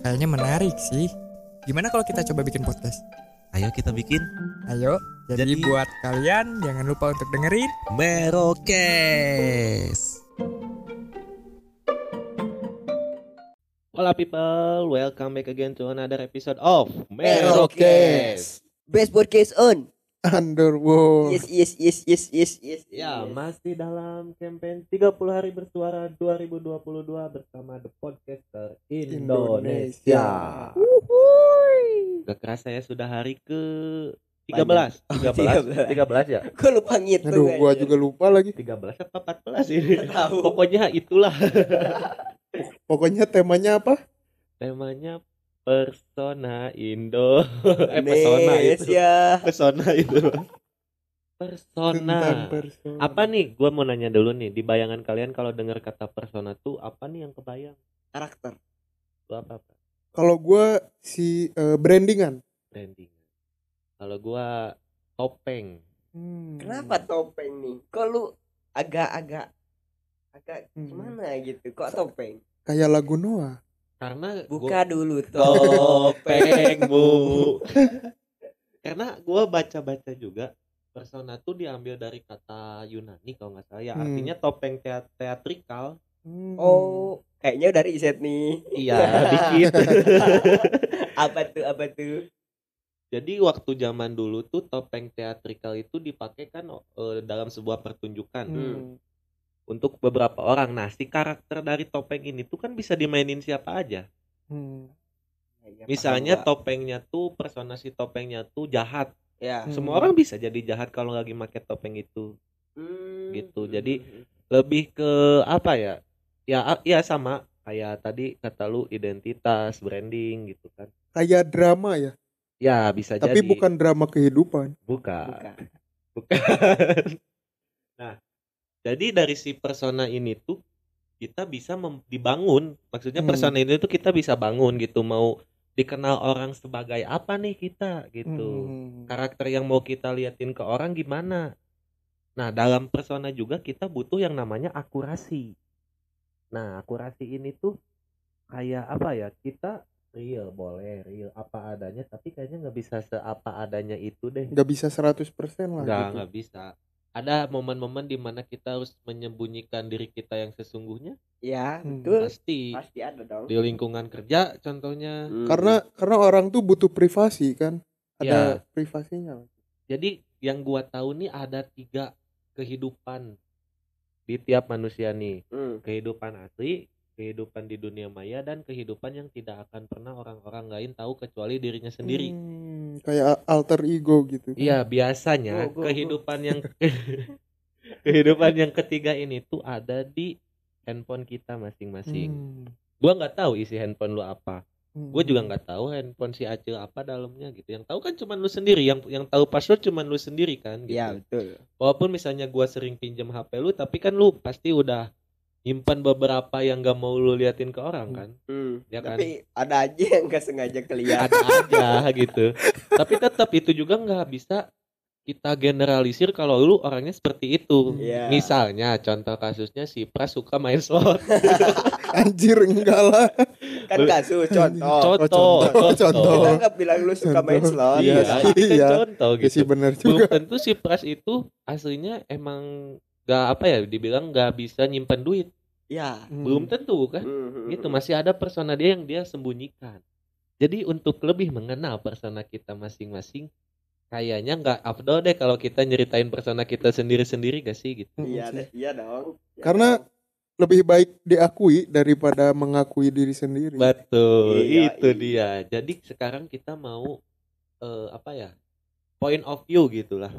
Kayaknya menarik sih Gimana kalau kita coba bikin podcast? Ayo kita bikin Ayo Jadi, Jadi- buat kalian jangan lupa untuk dengerin Merokes. Hola people, welcome back again to another episode of Merokes. Best podcast on. Underworld. Yes, yes, yes, yes, yes, yes. Ya, yes. masih dalam campaign 30 hari bersuara 2022 bersama The Podcaster Indonesia. Gak kerasa ya sudah hari ke 13. 13. 13 ya? Gue lupa ngitung. Aduh, gua aja. juga lupa lagi. 13 apa 14 ini? Tahu. Pokoknya itulah Pokoknya temanya apa? temanya persona Indo. eh persona itu. Persona itu. Persona. Persona. Apa nih? Gua mau nanya dulu nih. Di bayangan kalian kalau dengar kata persona tuh apa nih yang kebayang? Karakter. Itu apa apa? Kalau gua si eh, brandingan. Branding. Kalau gua topeng. Hmm. Kenapa topeng nih? Kok lu agak-agak agak Hmm. gimana gitu? Kok topeng? Kayak lagu Noah. Karena Buka dulu gua topeng. topengmu. Karena gua baca-baca juga persona tuh diambil dari kata Yunani kalau nggak salah ya Hmm. artinya topeng teat- teatrikal Hmm. Oh, kayaknya udah riset nih. iya dikit apa tuh? Apa tuh? Jadi waktu zaman dulu tuh topeng teatrikal itu dipakai kan eh, dalam sebuah pertunjukan Hmm. Untuk beberapa orang. Nah, si karakter dari topeng ini tuh kan bisa dimainin siapa aja. Hmm. Ya, Misalnya topengnya tuh persona si topengnya tuh jahat. ya. Hmm. Semua orang bisa jadi jahat kalau lagi pakai topeng itu. Hmm. Gitu. Jadi, Lebih ke apa ya? Ya ya sama kayak tadi kata lu identitas, branding gitu kan. Kayak drama ya. Ya, bisa Tapi jadi. bukan drama kehidupan. bukan. Bukan. Bukan. nah, jadi dari si persona ini tuh kita bisa mem- dibangun. Maksudnya Hmm. persona ini tuh kita bisa bangun gitu. Mau dikenal orang sebagai apa nih kita gitu. Hmm. Karakter yang mau kita liatin ke orang gimana. Nah, dalam persona juga kita butuh yang namanya akurasi. Nah, akurasi ini tuh kayak apa ya? Kita real boleh real apa adanya tapi kayaknya nggak bisa seapa adanya itu deh Nggak bisa 100% lah nggak gitu. nggak bisa ada momen-momen di mana kita harus menyembunyikan diri kita yang sesungguhnya Ya, Hmm. betul. pasti Pasti ada dong. di lingkungan kerja contohnya Hmm. Karena karena orang tuh butuh privasi kan. Ya. Ada privasinya. jadi yang gua tahu nih ada tiga kehidupan di tiap manusia nih Hmm. kehidupan asli kehidupan di dunia maya dan kehidupan yang tidak akan pernah orang-orang lain tahu kecuali dirinya sendiri Hmm, kayak alter ego gitu. kan. Iya biasanya go. kehidupan yang kehidupan yang ketiga ini tuh ada di handphone kita masing-masing. Hmm. Gua nggak tahu isi handphone lu apa. Hmm. Gue juga nggak tahu handphone si Acil apa dalamnya gitu. Yang tahu kan cuma lu sendiri. Yang yang tahu password cuma lu sendiri kan. Gitu. Ya, betul. Walaupun misalnya gua sering pinjam HP lu, tapi kan lu pasti udah nyimpan beberapa yang gak mau lu liatin ke orang kan. Hmm. Ya kan? Tapi ada aja yang gak sengaja kelihatan. ada aja gitu tapi tetap itu juga nggak bisa kita generalisir kalau lu orangnya seperti itu Iya. misalnya contoh kasusnya si Pras suka main slot Anjir enggak lah. Kan kasus contoh. contoh contoh, contoh. Kita nggak bilang lu suka main Contoh. slot. iya Iya. itu kan Iya. contoh Ya sih gitu benar belum juga. tentu si Pras itu aslinya emang gak apa ya dibilang gak bisa nyimpan duit Ya. Hmm. belum tentu kan Hmm. gitu masih ada persona dia yang dia sembunyikan Jadi untuk lebih mengenal persona kita masing-masing, kayaknya nggak afdol deh kalau kita nyeritain persona kita sendiri-sendiri gak sih gitu. Iya, deh, iya dong. Iya Karena- lebih baik diakui daripada mengakui diri sendiri Betul, Iya, itu iya. dia. Jadi sekarang kita mau eh, apa ya? Point of view gitulah.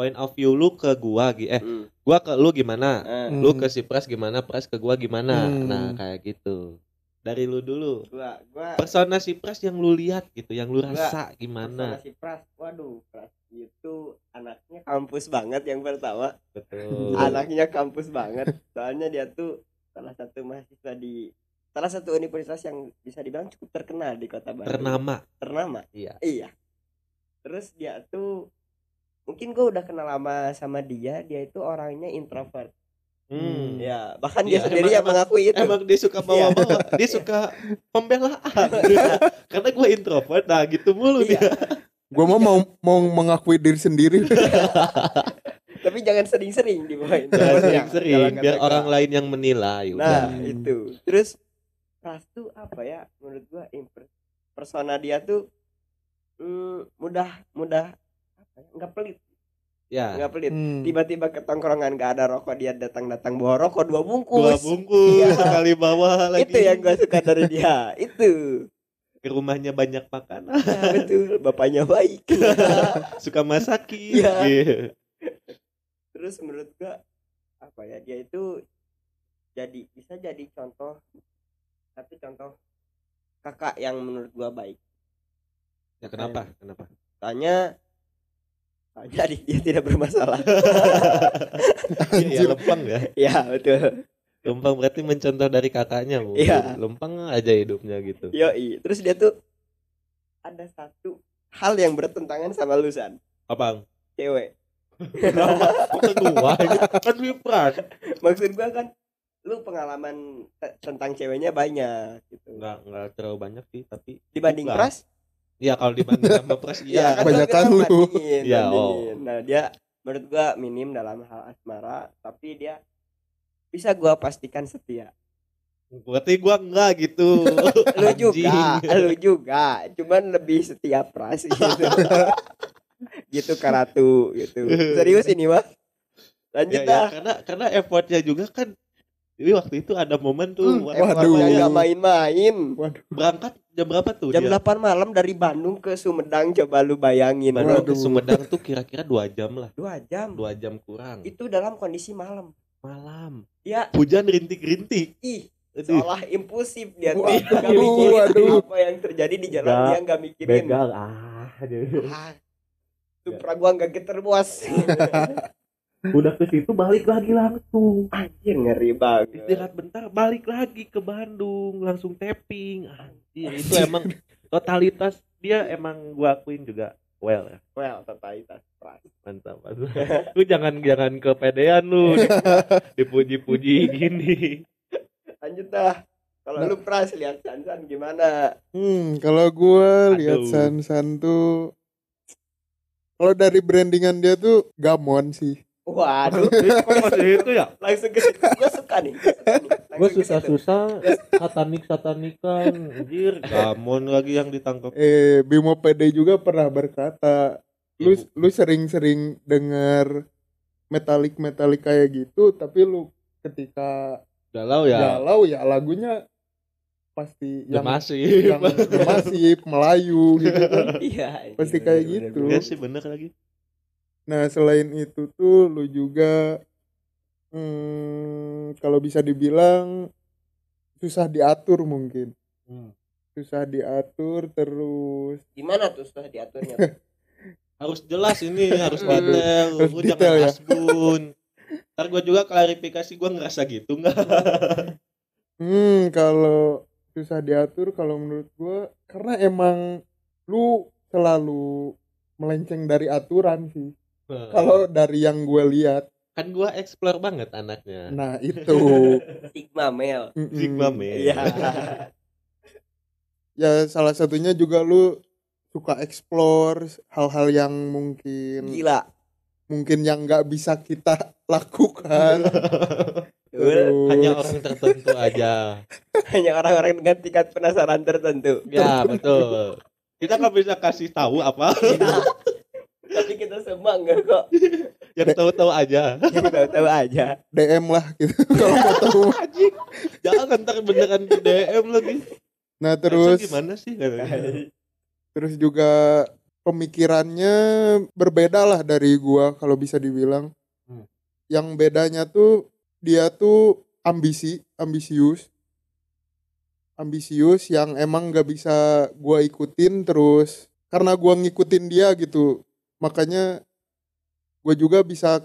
Point of view lu ke gua gi- eh Hmm. gua ke lu gimana? Hmm. Lu ke si Pras gimana? Pras ke gua gimana? Hmm. Nah, kayak gitu. Dari lu dulu. gua gua Persona si Pras yang lu lihat gitu, yang lu Gua- rasa persona gimana? si Pras. Waduh, Pras itu anaknya kampus banget yang pertama. Betul. Anaknya kampus banget. Soalnya dia tuh salah satu mahasiswa di salah satu universitas yang bisa dibilang cukup terkenal di kota Bandung. Ternama. Ternama. Iya. Iya. Terus dia tuh mungkin gue udah kenal lama sama dia, dia itu orangnya introvert. Hmm. Ya, bahkan dia Iya, sendiri emang- yang mengakui itu. Emang dia suka bawa-bawa, dia suka pembelaan. Karena gue introvert, nah gitu mulu Iya. dia. gue mau mau mau mengakui diri sendiri Tapi jangan sering-sering dibawain. Jangan sering-sering, kata biar gua. orang lain yang menilai. Nah, udah. itu. Terus Pras tuh apa ya? Menurut gua imper- persona dia tuh mm, mudah mudah apa ya? Enggak pelit, ya, enggak pelit. Hmm. Tiba-tiba ke tongkrongan gak ada rokok dia datang-datang bawa rokok dua bungkus. dua bungkus Iya. sekali bawa lagi. Itu yang gua suka dari dia. itu. Ke rumahnya banyak makanan, Ya, betul. Bapaknya baik. suka masakin. Iya. Iya. Terus menurut gua apa ya? Dia itu jadi bisa jadi contoh satu contoh kakak yang menurut gua baik. Ya kenapa? Kenapa? Tanya tanya adik dia tidak bermasalah. Iya, lempeng ya. ya betul. Lempeng berarti mencontoh dari kakaknya mungkin. Iya. Lempeng aja hidupnya gitu. Yoi. Terus dia tuh ada satu hal yang bertentangan sama lusan Apa? cewek. Kok ke gua? Kan Wipras. Maksud gua kan lu pengalaman te- tentang ceweknya banyak gitu. Enggak enggak terlalu banyak sih, tapi Dibanding Enggak. Pras? Ya kalau dibanding sama Pras Iya, iya. Kebanyakan lu. bandingin, Iya, bandingin. Nah, dia menurut gua minim dalam hal asmara, tapi dia bisa gua pastikan setia. Berarti gua enggak gitu. Lu juga, lu juga, cuman lebih setia Pras gitu. gitu Karatu gitu. Serius ini mah. Lanjut Ya, ya, dah. karena karena effortnya juga kan jadi waktu itu ada momen tuh Hmm, waktu waduh. Nggak main-main. waduh berangkat jam berapa tuh Jam dia? 8 malam dari Bandung ke Sumedang coba lu bayangin. Bandung ke Waduh. Sumedang tuh kira-kira dua jam lah, Dua jam. dua jam kurang. Itu dalam kondisi malam. Malam, Dia hujan rintik-rintik. ih seolah impulsif dia tuh nggak mikirin waduh. apa yang terjadi di jalan Nggak, dia nggak mikirin ah. aduh. ah, Supra gua nggak geter bos Udah ke situ balik lagi langsung. anjir ngeri banget Istirahat bentar, balik lagi ke Bandung, langsung tapping. Anjir, itu emang totalitas dia emang gua akuin juga well ya. well totalitas pras Mantap. mantap. lu jangan jangan kepedean lu dipuji-puji gini. lanjut dah kalau lu pras lihat Sansan gimana hmm kalau gue lihat Aduh. San San tuh kalau dari brandingan dia tuh gamon sih waduh itu ya? langsung ke situ gua suka nih Gue susah-susah satanik satanikan anjir. Gamon lagi yang ditangkap. eh Bimo PD juga pernah berkata lu Ibu. lu sering-sering dengar metalik metalik kayak gitu tapi lu ketika Galau ya. galau ya lagunya pasti yang Masih. yang masih Melayu gitu kan iya Pasti iya, kayak bener, gitu. bener, Iya sih bener lagi. Nah selain itu tuh lu juga hmm, kalau bisa dibilang susah diatur mungkin Hmm. susah diatur terus gimana tuh susah diaturnya Harus jelas ini, harus detail. harus Lu detail jangan ya. asbun. Ntar gue juga klarifikasi gue ngerasa gitu nggak? hmm kalau susah diatur kalau menurut gua karena emang lu selalu melenceng dari aturan sih kalau dari yang gue lihat. Kan gue explore banget anaknya. nah itu. Sigma Mel Mm-mm. Sigma man. iya. Ya salah satunya juga lu suka explore hal-hal yang mungkin gila. mungkin yang nggak bisa kita lakukan. Betul hanya Terus- orang tertentu aja. Hanya orang-orang dengan tingkat penasaran tertentu. Ya betul. Kita nggak bisa kasih tahu apa kita semua enggak kok. Yang tahu-tahu aja. Yang tahu-tahu aja. DM lah gitu. Kalau mau tahu. Anjing. Jangan ntar beneran di DM lagi. Nah terus terus gimana sih terus juga pemikirannya berbeda lah dari gua kalau bisa dibilang. Hmm. yang bedanya tuh dia tuh ambisi ambisius. Ambisius yang emang gak bisa gua ikutin terus. Karena gua ngikutin dia gitu makanya gua juga bisa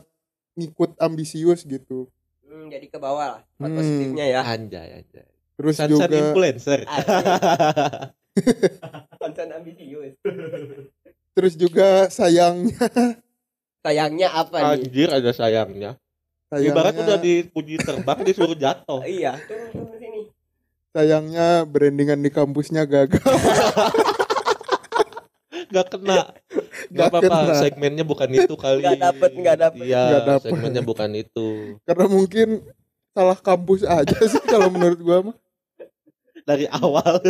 ngikut ambisius gitu. Hmm, jadi ke bawah lah Hmm. positifnya ya. Anjay anjay. Terus Sansan juga influencer. Konten ambisius. Terus juga sayangnya. Sayangnya apa nih? Anjir ada sayangnya. Sayangnya ibarat udah dipuji terbang disuruh jatuh. Iya turun turun sini. Sayangnya brandingan di kampusnya gagal nggak kena. Nggak Nggak apa-apa segmennya bukan itu kali. Nggak dapet, nggak dapet. iya segmennya bukan itu. Karena mungkin salah kampus aja sih kalau menurut gua mah. Dari awal.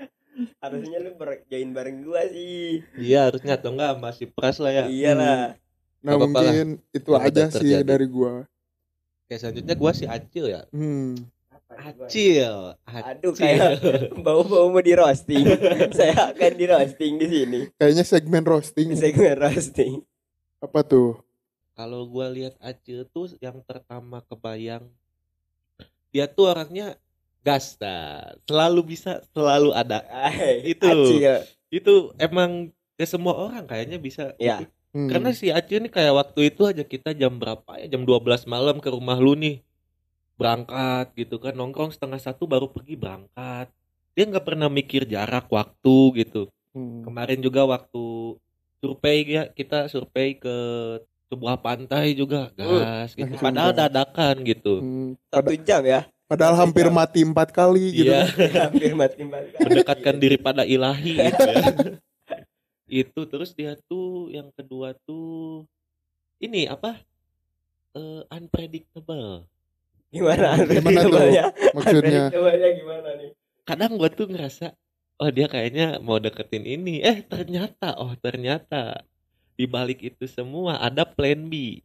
Harusnya lu ber- join bareng gua sih. Iya harusnya atau enggak masih pras lah ya. Iyalah. Nah Nggak apa-apa lah. mungkin itu Yang aja sih terjadi. dari gua. Oke selanjutnya gua si Acil ya. Hmm. Acil aduh Acil. kayak bau-bau mau di roasting. Saya akan di roasting di sini. Kayaknya segmen roasting. Segmen roasting. Apa tuh? Kalau gua lihat Acil tuh yang pertama kebayang dia tuh orangnya gas dah. selalu bisa selalu ada. Ay, Itu. Acil. itu emang ke semua orang kayaknya bisa. Ya. Hmm. Karena si Acil nih kayak waktu itu aja kita jam berapa ya? Jam 12 malam ke rumah lu nih berangkat gitu kan. Nongkrong setengah satu baru pergi berangkat. Dia nggak pernah mikir jarak waktu gitu. Hmm. kemarin juga waktu survei ya kita survei ke sebuah pantai juga gas gitu. langsung padahal dadakan gitu. Hmm. satu jam ya? padahal hampir mati empat kali gitu. Iya. Hampir mati mbak mendekatkan diri pada ilahi gitu ya. Itu terus dia tuh yang kedua tuh ini apa? Eh unpredictable gimana? Gimana tuh? maksudnya? Gimana nih? Kadang gua tuh ngerasa oh dia kayaknya mau deketin ini. Eh ternyata oh ternyata di balik itu semua ada plan B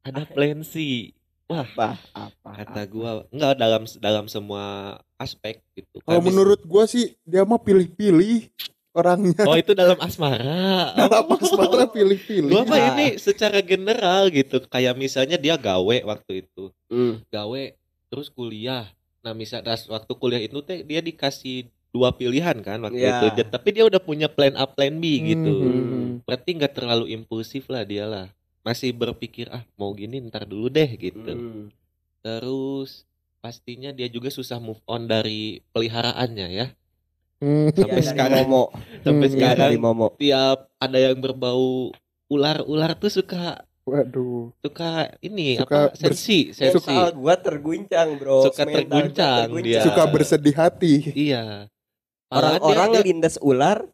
ada plan C. Wah apa apa kata gua enggak dalam dalam semua aspek gitu. Kalau menurut gua sih dia mah pilih-pilih orangnya. Oh itu dalam asmara. Dalam asmara pilih-pilih. Gua mah Ah. ini secara general gitu. Kayak misalnya dia gawe waktu itu. Hmm. gawe terus kuliah. Nah misal das- waktu kuliah itu teh dia dikasih dua pilihan kan waktu Ya. itu. Dia- tapi dia udah punya plan A plan B gitu. Hmm. berarti nggak terlalu impulsif lah dia lah. Masih berpikir ah mau gini ntar dulu deh gitu. Hmm. terus pastinya dia juga susah move on dari peliharaannya ya Hmm. sampai Ya, dari sekarang Momo sampai Hmm. ya sekarang dari Momo tiap ada yang berbau ular-ular tuh suka waduh suka ini Suka apa sensi sensi Mental gua terguncang bro Suka Mental gua terguncang dia. suka bersedih hati iya orang-orang dia- dia- lindas ular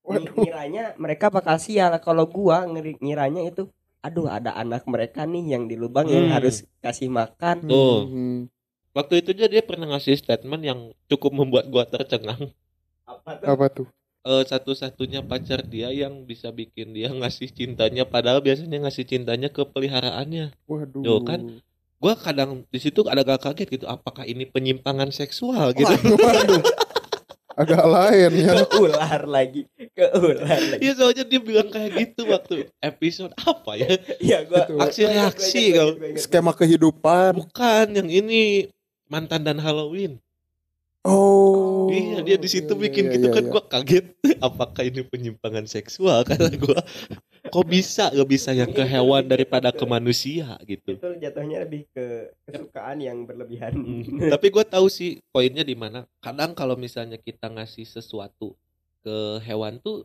Waduh. ngiranya mereka bakal sial kalau gua ngiranya itu aduh ada anak mereka nih yang di lubang yang Hmm. harus kasih makan Tuh. Hmm. waktu itu aja dia pernah ngasih statement yang cukup membuat gua tercengang apa tuh? Apa tuh? Eh, satu-satunya pacar dia yang bisa bikin dia ngasih cintanya padahal biasanya ngasih cintanya ke peliharaannya. Waduh. Yo, kan? gua kadang di situ agak kaget gitu apakah ini penyimpangan seksual gitu? Waduh, waduh. agak lain ya. Ke ular lagi ke ular lagi. Iya soalnya dia bilang kayak gitu waktu episode apa ya? Ya gua aksi reaksi kau. ingat. skema kehidupan. Bukan yang ini mantan dan Halloween oh. Iya dia di situ Iya, bikin iya, gitu iya, kan iya. gua kaget. Apakah ini penyimpangan seksual kata gua. Kok bisa? Gak bisa yang ke hewan daripada ke manusia gitu. Itu jatuhnya lebih ke kesukaan yang berlebihan. Hmm, tapi gue tahu sih poinnya di mana. Kadang kalau misalnya kita ngasih sesuatu ke hewan tuh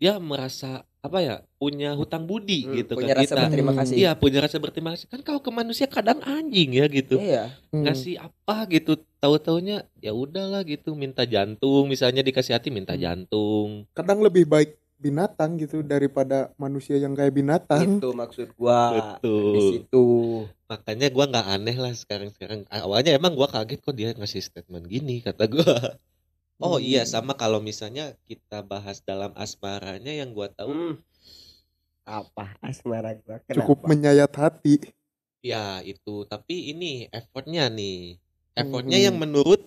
dia merasa apa ya punya hutang budi Hmm, gitu punya ke rasa kita. berterima kasih Iya punya rasa berterima kasih. Kan kalau ke manusia kadang anjing ya gitu. iya Hmm. Ngasih apa gitu tahu taunya ya udahlah gitu minta jantung misalnya dikasih hati minta Hmm. jantung. kadang lebih baik binatang gitu daripada manusia yang kayak binatang itu maksud gua di Betul. situ Makanya gua nggak aneh lah sekarang-sekarang. Awalnya emang gua kaget kok dia ngasih statement gini kata gua. Oh Hmm. iya sama kalau misalnya kita bahas dalam asmaranya yang gua tahu Hmm. apa asmara gua kenapa cukup menyayat hati ya itu tapi ini effortnya nih effortnya Hmm. yang menurut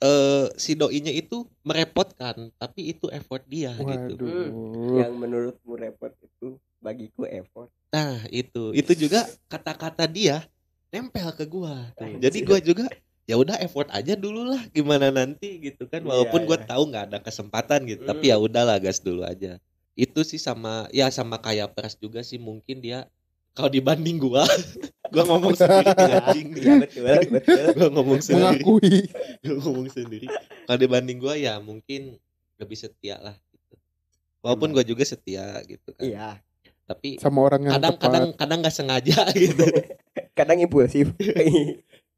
eh si doinya itu merepotkan tapi itu effort dia gitu. waduh yang menurutmu repot itu bagiku effort Nah itu itu juga kata-kata dia nempel ke gua. tuh. Jadi gua juga ya udah effort aja dulu lah gimana nanti gitu kan. Walaupun Iya, gua iya. tahu nggak ada kesempatan gitu tapi Hmm. ya udahlah gas dulu aja. Itu sih sama ya sama kayak pers juga sih mungkin dia kalau dibanding gua gua ngomong sendiri anjing. Iya betul betul. Gua ngomong sendiri. Mengakui. Gua ngomong sendiri. Kalau dibanding gua ya mungkin lebih setia lah gitu. walaupun gua juga setia gitu kan. Iya. Tapi sama orang yang kadang tepat kadang kadang nggak sengaja gitu. Kadang impulsif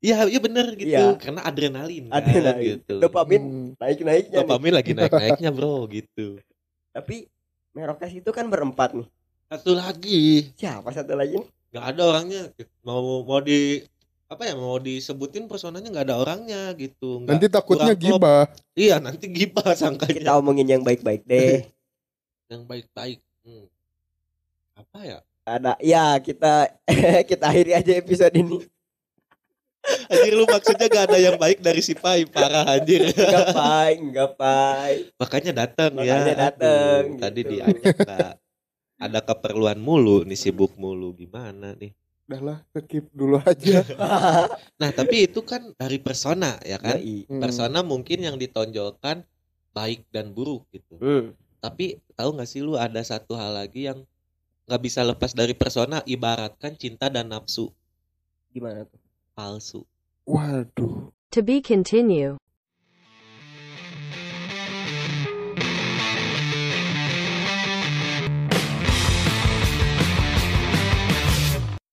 Iya, iya bener gitu. Iya. Karena adrenalin, kan, adrenalin gitu. dopamin Hmm, naik naiknya Dopamin lagi naik-naiknya, Bro, gitu. tapi Merokes itu kan berempat nih Satu lagi, siapa satu lagi nih nggak ada orangnya. Mau mau di apa ya mau disebutin personanya nggak ada orangnya gitu. Nggak- nanti takutnya gibah Iya, nanti gibah kita sangkanya. omongin yang baik-baik deh Yang baik-baik. Hmm. Apa ya? ada ya kita kita akhiri aja episode ini Anjir lu maksudnya gak ada yang baik dari si Pai, parah anjir. enggak pai enggak pai Makanya datang ya. Makanya dateng, Aduh, Tadi gitu. diajak nggak ada keperluan mulu nih sibuk mulu gimana nih udahlah skip dulu aja Nah, tapi itu kan dari persona ya kan? Yoi. Hmm. Persona mungkin yang ditonjolkan baik dan buruk gitu. Hmm. Tapi tahu nggak sih lu ada satu hal lagi yang nggak bisa lepas dari persona ibaratkan cinta dan nafsu gimana tuh palsu. waduh To be continue.